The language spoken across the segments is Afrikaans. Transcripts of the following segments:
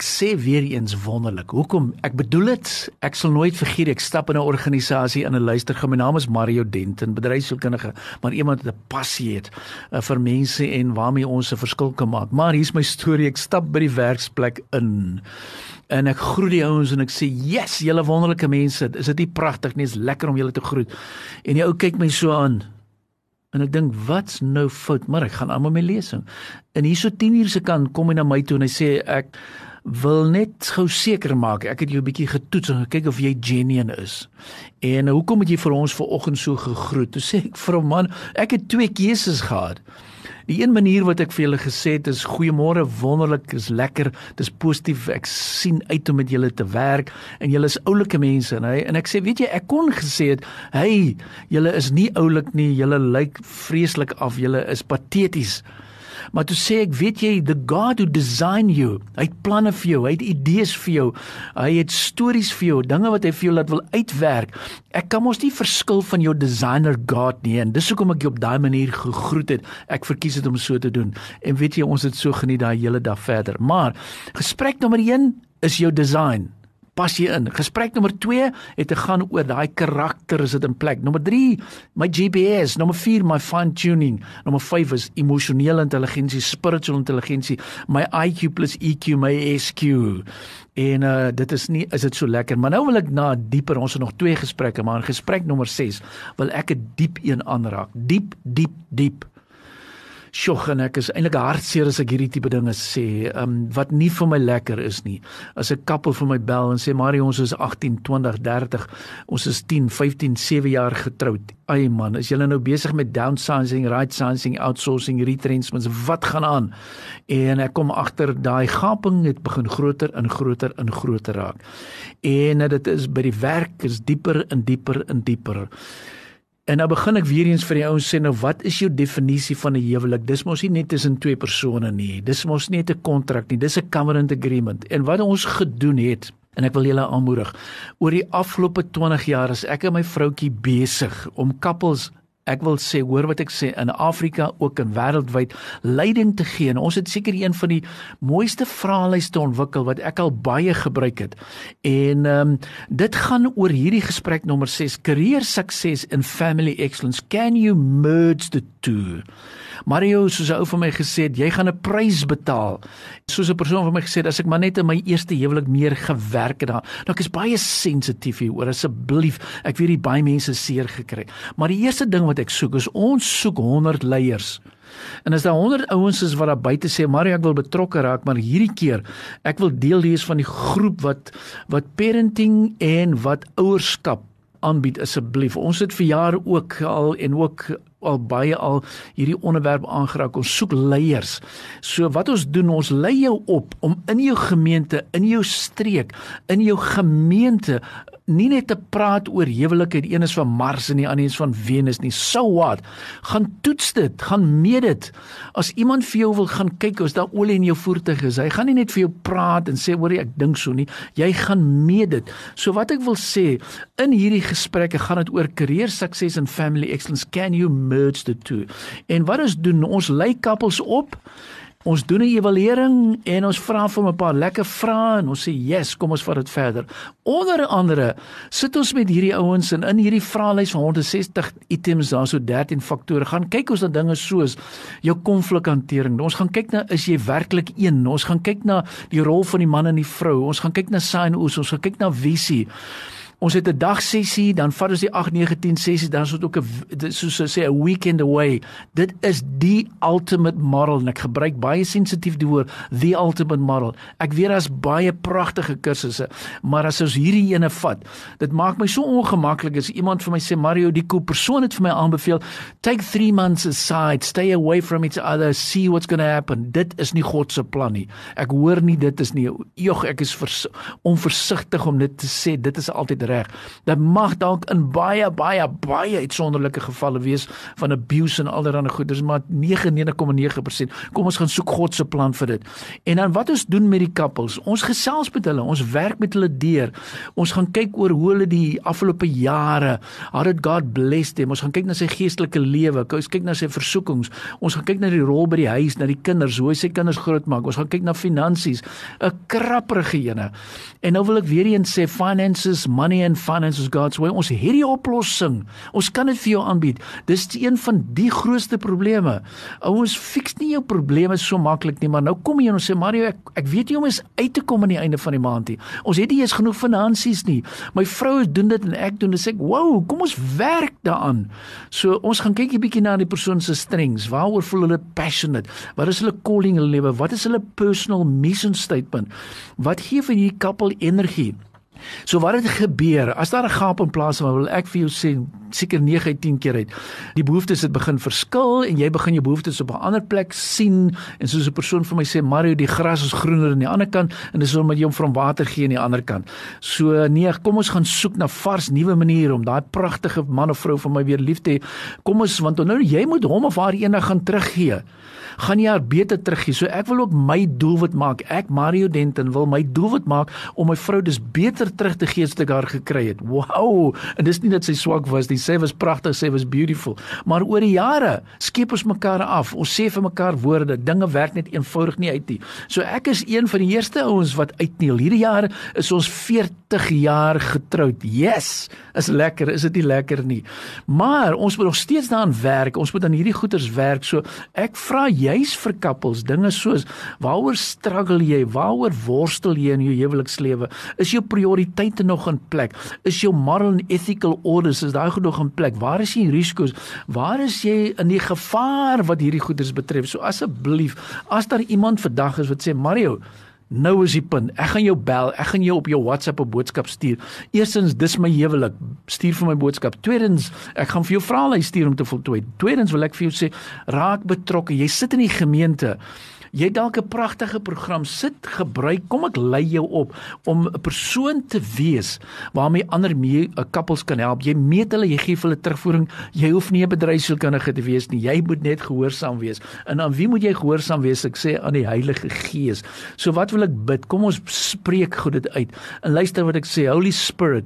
Ek sê weer eens wonderlik. Hoekom? Ek bedoel dit. Ek sal nooit vergeet ek stap in 'n organisasie in 'n luister. My naam is Mario Denton, bedryfskundige, maar iemand wat 'n passie het uh, vir mense en waarmee ons 'n verskil kan maak. Maar hier's my storie. Ek stap by die werksplek in. En ek groet die ouens en ek sê, "Yes, julle wonderlike mense. Is dit nie pragtig nie? Dit is lekker om julle te groet." En die ou kyk my so aan. En ek dink, "Wat's nou fout?" Maar ek gaan aan met my lesing. En hierso 10 uur se kant kom hy na my toe en hy sê, "Ek wil net gou seker maak ek het jou 'n bietjie getoets en gekyk of jy genuine is. En uh, hoekom het jy vir ons vanoggend so gegroet? Toe sê ek vir hom man, ek het twee keuses gehad. Die een manier wat ek vir julle gesê het is goeiemôre, wonderlik, is lekker, dis positief. Ek sien uit om met julle te werk en julle is oulike mense en hy en ek sê weet jy, ek kon gesê het, "Hey, julle is nie oulik nie, julle lyk vreeslik af, julle is pateties." Maar toe sê ek, weet jy, the God who designed you, hy het planne vir jou, hy het idees vir jou. Hy het stories vir jou, dinge wat hy vir jou laat wil uitwerk. Ek kan mos nie verskil van jou designer God nie en dis hoekom ek jou op daai manier gegroet het. Ek verkies dit om so te doen. En weet jy, ons het so geniet daai hele dag verder. Maar gesprek nommer 1 is jou design pas jy in. Gesprek nommer 2 het te gaan oor daai karakter is dit in plek. Nommer 3, my GPS, nommer 4 my fine tuning. Nommer 5 is emosionele intelligensie, spiritual intelligensie, my IQ plus EQ, my SQ. En uh dit is nie is dit so lekker, maar nou wil ek na dieper. Ons het nog twee gesprekke, maar in gesprek nommer 6 wil ek 'n diep een aanraak. Diep, diep, diep. Sjoe, en ek is eintlik hartseer as ek hierdie tipe dinge sê, um wat nie vir my lekker is nie. As 'n koppel vir my bel en sê Marie ons is 18, 20, 30, ons is 10, 15, 7 jaar getroud. Ai man, is julle nou besig met downsizing, right sizing, outsourcing, retrenchments, wat gaan aan? En ek kom agter daai gaping het begin groter en groter en groter raak. En dit is by die werk is dieper en dieper en dieper. En nou begin ek weer eens vir die ouens sê nou wat is jou definisie van 'n huwelik? Dis mos nie net tussen twee persone nie. Dis mos nie 'n kontrak nie. Dis 'n covenant agreement. En wat ons gedoen het en ek wil julle aanmoedig oor die afgelope 20 jaar is ek en my vroutjie besig om couples ek wil sê hoor wat ek sê in Afrika ook in wêreldwyd leiding te gee. En ons het seker een van die mooiste vraelyste ontwikkel wat ek al baie gebruik het. En ehm um, dit gaan oor hierdie gesprek nommer 6, career success and family excellence. Can you merge the two? Mario soos 'n ou van my gesê het, jy gaan 'n prys betaal. Soos 'n persoon van my gesê het, as ek maar net in my eerste huwelik meer gewerk het daar. Nou ek is baie sensitief hieroor. Asseblief, ek weet die baie mense seer gekry. Maar die eerste ding wat ek soek is ons soek 100 leiers. En as daar 100 ouens is wat daar buite sê Mario ek wil betrokke raak, maar hierdie keer ek wil deel wees van die groep wat wat parenting en wat ouerskap aanbied asseblief. Ons het vir jare ook al en ook al baie al hierdie onderwerp aangeraak. Ons soek leiers. So wat ons doen, ons lei jou op om in jou gemeente, in jou streek, in jou gemeente nie net te praat oor huwelike, die een is van Mars en die ander is van Venus nie. So what? Gaan toets dit, gaan meet dit. As iemand vir jou wil gaan kyk of daar olie in jou voertuig is, hy gaan nie net vir jou praat en sê hoor ek dink so nie. Jy gaan meet dit. So wat ek wil sê, in hierdie gesprekke gaan dit oor career success and family excellence. Can you merge the two? En wat ons doen, ons lei koppels op Ons doen 'n evaluering en ons vra vir 'n paar lekker vrae en ons sê, "Yes, kom ons vat dit verder." Onder andere sit ons met hierdie ouens en in hierdie vraelys van 160 items, daar so 13 faktore. Gaan kyk ons na dinge soos jou konflikhantering. Ons gaan kyk na is jy werklik een? Ons gaan kyk na die rol van die man en die vrou. Ons gaan kyk na sign oos, ons gaan kyk na visie. Ons het 'n dagsessie, dan vat ons die 8, 9, 10 sessies, dan is dit ook 'n soos hulle sê 'n weekend away. Dit is die ultimate model en ek gebruik baie sensitief die woord the ultimate model. Ek weet daar's baie pragtige kursusse, maar as ons hierdie ene vat, dit maak my so ongemaklik as iemand vir my sê Mario, die koop persoon het vir my aanbeveel, take 3 months aside, stay away from each other, see what's going to happen. Dit is nie God se plan nie. Ek hoor nie dit is nie. Jog, ek is onversigtig om dit te sê. Dit is altyd reg. Dit mag dalk in baie baie baie uitsonderlike gevalle wees van abuse en allerlei goeders, maar 99,9%. Kom ons gaan soek God se plan vir dit. En dan wat ons doen met die couples? Ons gesels met hulle, ons werk met hulle deur. Ons gaan kyk oor hoe hulle die afgelope jare, how did God bless them? Ons gaan kyk na sy geestelike lewe, ons kyk na sy versoekings. Ons gaan kyk na die rol by die huis, na die kinders, hoe hy sy kinders grootmaak. Ons gaan kyk na finansies, 'n krapperige ene. En nou wil ek weer eens sê finances, money and finances God's way. Ons het die oplossing. Ons kan dit vir jou aanbied. Dis een van die grootste probleme. Ouens fiks nie jou probleme so maklik nie, maar nou kom jy en ons sê Mario, ek ek weet jy om is uit te kom aan die einde van die maand nie. Ons het nie eens genoeg finansies nie. My vrou doen dit en ek doen dit. Sê ek, "Wow, kom ons werk daaraan." So ons gaan kyk 'n bietjie na die persoon se strengths. Waaroor voel hulle passionate? Wat is hulle calling in hulle lewe? Wat is hulle personal mission statement? Wat gee vir hierdie couple energie? So wat het gebeur? As daar 'n gaap in plaas van wil ek vir jou sê seker 9 uit 10 keer uit. Die behoeftes het begin verskil en jy begin jou behoeftes op 'n ander plek sien en soos 'n persoon vir my sê Mario die gras is groener aan die ander kant en dis omdat jy hom van water gee aan die ander kant. So nee, kom ons gaan soek na vars nuwe maniere om daai pragtige man of vrou van my weer lief te hê. Kom ons want nou jy moet hom of haar eendag gaan teruggee gaan jy haar beter teruggee. So ek wil ook my doelwit maak. Ek Mario Denton wil my doelwit maak om my vrou dis beter terug te gee as wat ek haar gekry het. Wow! En dis nie dat sy swak was nie. Sy was pragtig, sy was beautiful. Maar oor die jare skep ons mekaar af. Ons sê vir mekaar woorde. Dinge werk net eenvoudig nie uit nie. So ek is een van die eerste ouens wat uitneel. Hierdie jaar is ons 40 jaar getroud. Yes! Is lekker, is dit nie lekker nie. Maar ons moet nog steeds daaraan werk. Ons moet aan hierdie goeters werk. So ek vra juis vir couples dinge soos waaroor struggle jy? Waaroor worstel jy in jou huwelikslewe? Is jou prioriteite nog in plek? Is jou moral and ethical orders is daai genoeg in plek? Waar is jy risiko's? Waar is jy in die gevaar wat hierdie goeders betref? So asseblief, as daar iemand vandag is wat sê Mario Nou is die punt. Ek gaan jou bel. Ek gaan jou op jou WhatsApp 'n boodskap stuur. Eerstens, dis my huwelik. Stuur vir my boodskap. Tweedens, ek gaan vir jou vra lei stuur om te voltooi. Tweedens wil ek vir jou sê, raak betrokke. Jy sit in die gemeente. Jy dalk 'n pragtige program sit gebruik. Kom ek lei jou op om 'n persoon te wees waarmee ander mee 'n couples kan help. Jy meet hulle, jy gee hulle terugvoering. Jy hoef nie 'n bedryfsielkundige te wees nie. Jy moet net gehoorsaam wees. En aan wie moet jy gehoorsaam wees? Ek sê aan die Heilige Gees. So wat wil ek bid? Kom ons spreek goed dit uit. En luister wat ek sê. Holy Spirit,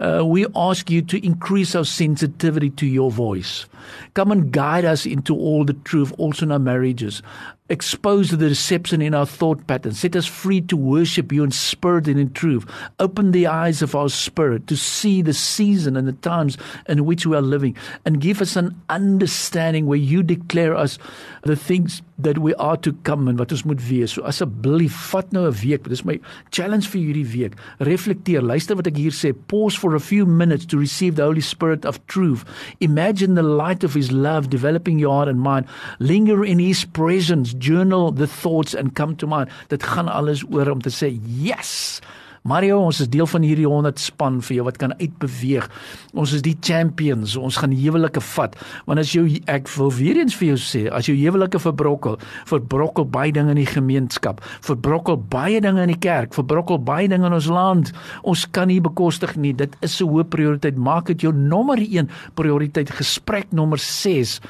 uh, we ask you to increase our sensitivity to your voice. Come and guide us into all the truth also in our marriages. Expose the deception in our thought patterns. Set us free to worship you in spirit and in truth. Open the eyes of our spirit to see the season and the times in which we are living. And give us an understanding where you declare us the things that we are to come and wat ons moet wees. So asseblief, vat nou 'n week. Dit is my challenge vir hierdie week. Reflekteer. Luister wat ek hier sê. Pause for a few minutes to receive the Holy Spirit of truth. Imagine the light of his love developing your heart and mind. Linger in his presence journal the thoughts and come to mind. Dit gaan alles oor om te sê yes. Mario, ons is deel van hierdie 100 span vir jou wat kan uitbeweeg. Ons is die champions. Ons gaan huwelike vat. Want as jou ek wil weer eens vir jou sê, as jou huwelike verbrokkel, verbrokkel baie dinge in die gemeenskap, verbrokkel baie dinge in die kerk, verbrokkel baie dinge in ons land. Ons kan nie bekostig nie. Dit is 'n hoë prioriteit. Maak dit jou nommer 1 prioriteit. Gesprek nommer 6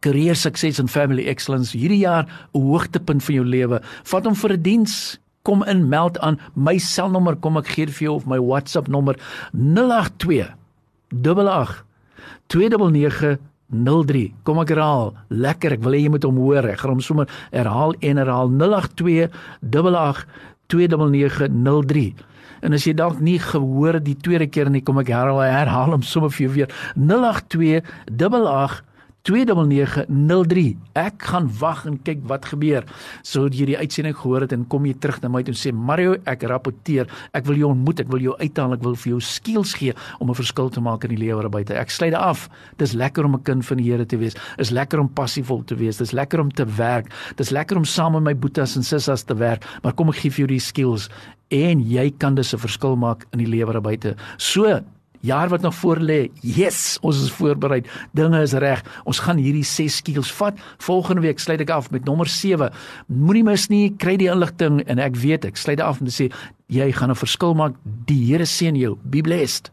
career success and family excellence hierdie jaar 'n hoogtepunt van jou lewe. Vat hom vir 'n diens. Kom in, meld aan. My selnommer kom ek gee vir jou of my WhatsApp nommer 082 88 29903. Kom ek herhaal. Lekker, ek wil hê jy moet hom hoor. Ek gaan hom sommer herhaal en herhaal 082 88 29903. En as jy dalk nie gehoor het die tweede keer nie, kom ek herhaal, herhaal hom sommer vir jou weer. 082 88 29903. Ek gaan wag en kyk wat gebeur. Sou jy die uitsending gehoor het en kom jy terug na my toe en sê Mario, ek rapporteer. Ek wil jou ontmoet, ek wil jou uithaal, ek wil vir jou skills gee om 'n verskil te maak in die lewe buite. Ek sluit af. Dis lekker om 'n kind van die Here te wees. Is lekker om passievol te wees. Dis lekker om te werk. Dis lekker om saam met my boetas en sissas te werk. Maar kom ek gee vir jou die skills en jy kan dus 'n verskil maak in die lewe buite. So jaar wat nog voor lê, yes, ons is voorberei. Dinge is reg. Ons gaan hierdie 6 skills vat. Volgende week sluit ek af met nommer 7. Moenie mis nie, kry die inligting en ek weet ek sluit af om te sê jy gaan 'n verskil maak. Die Here seën jou. Be blessed.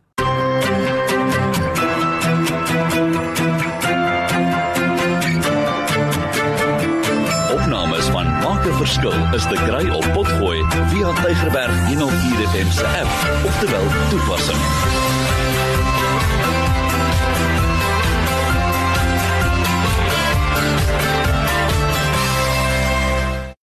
Opnames van Maak 'n Verskil is te kry op Potgooi via Tigerberg 104 FM se app, oftewel toepassing.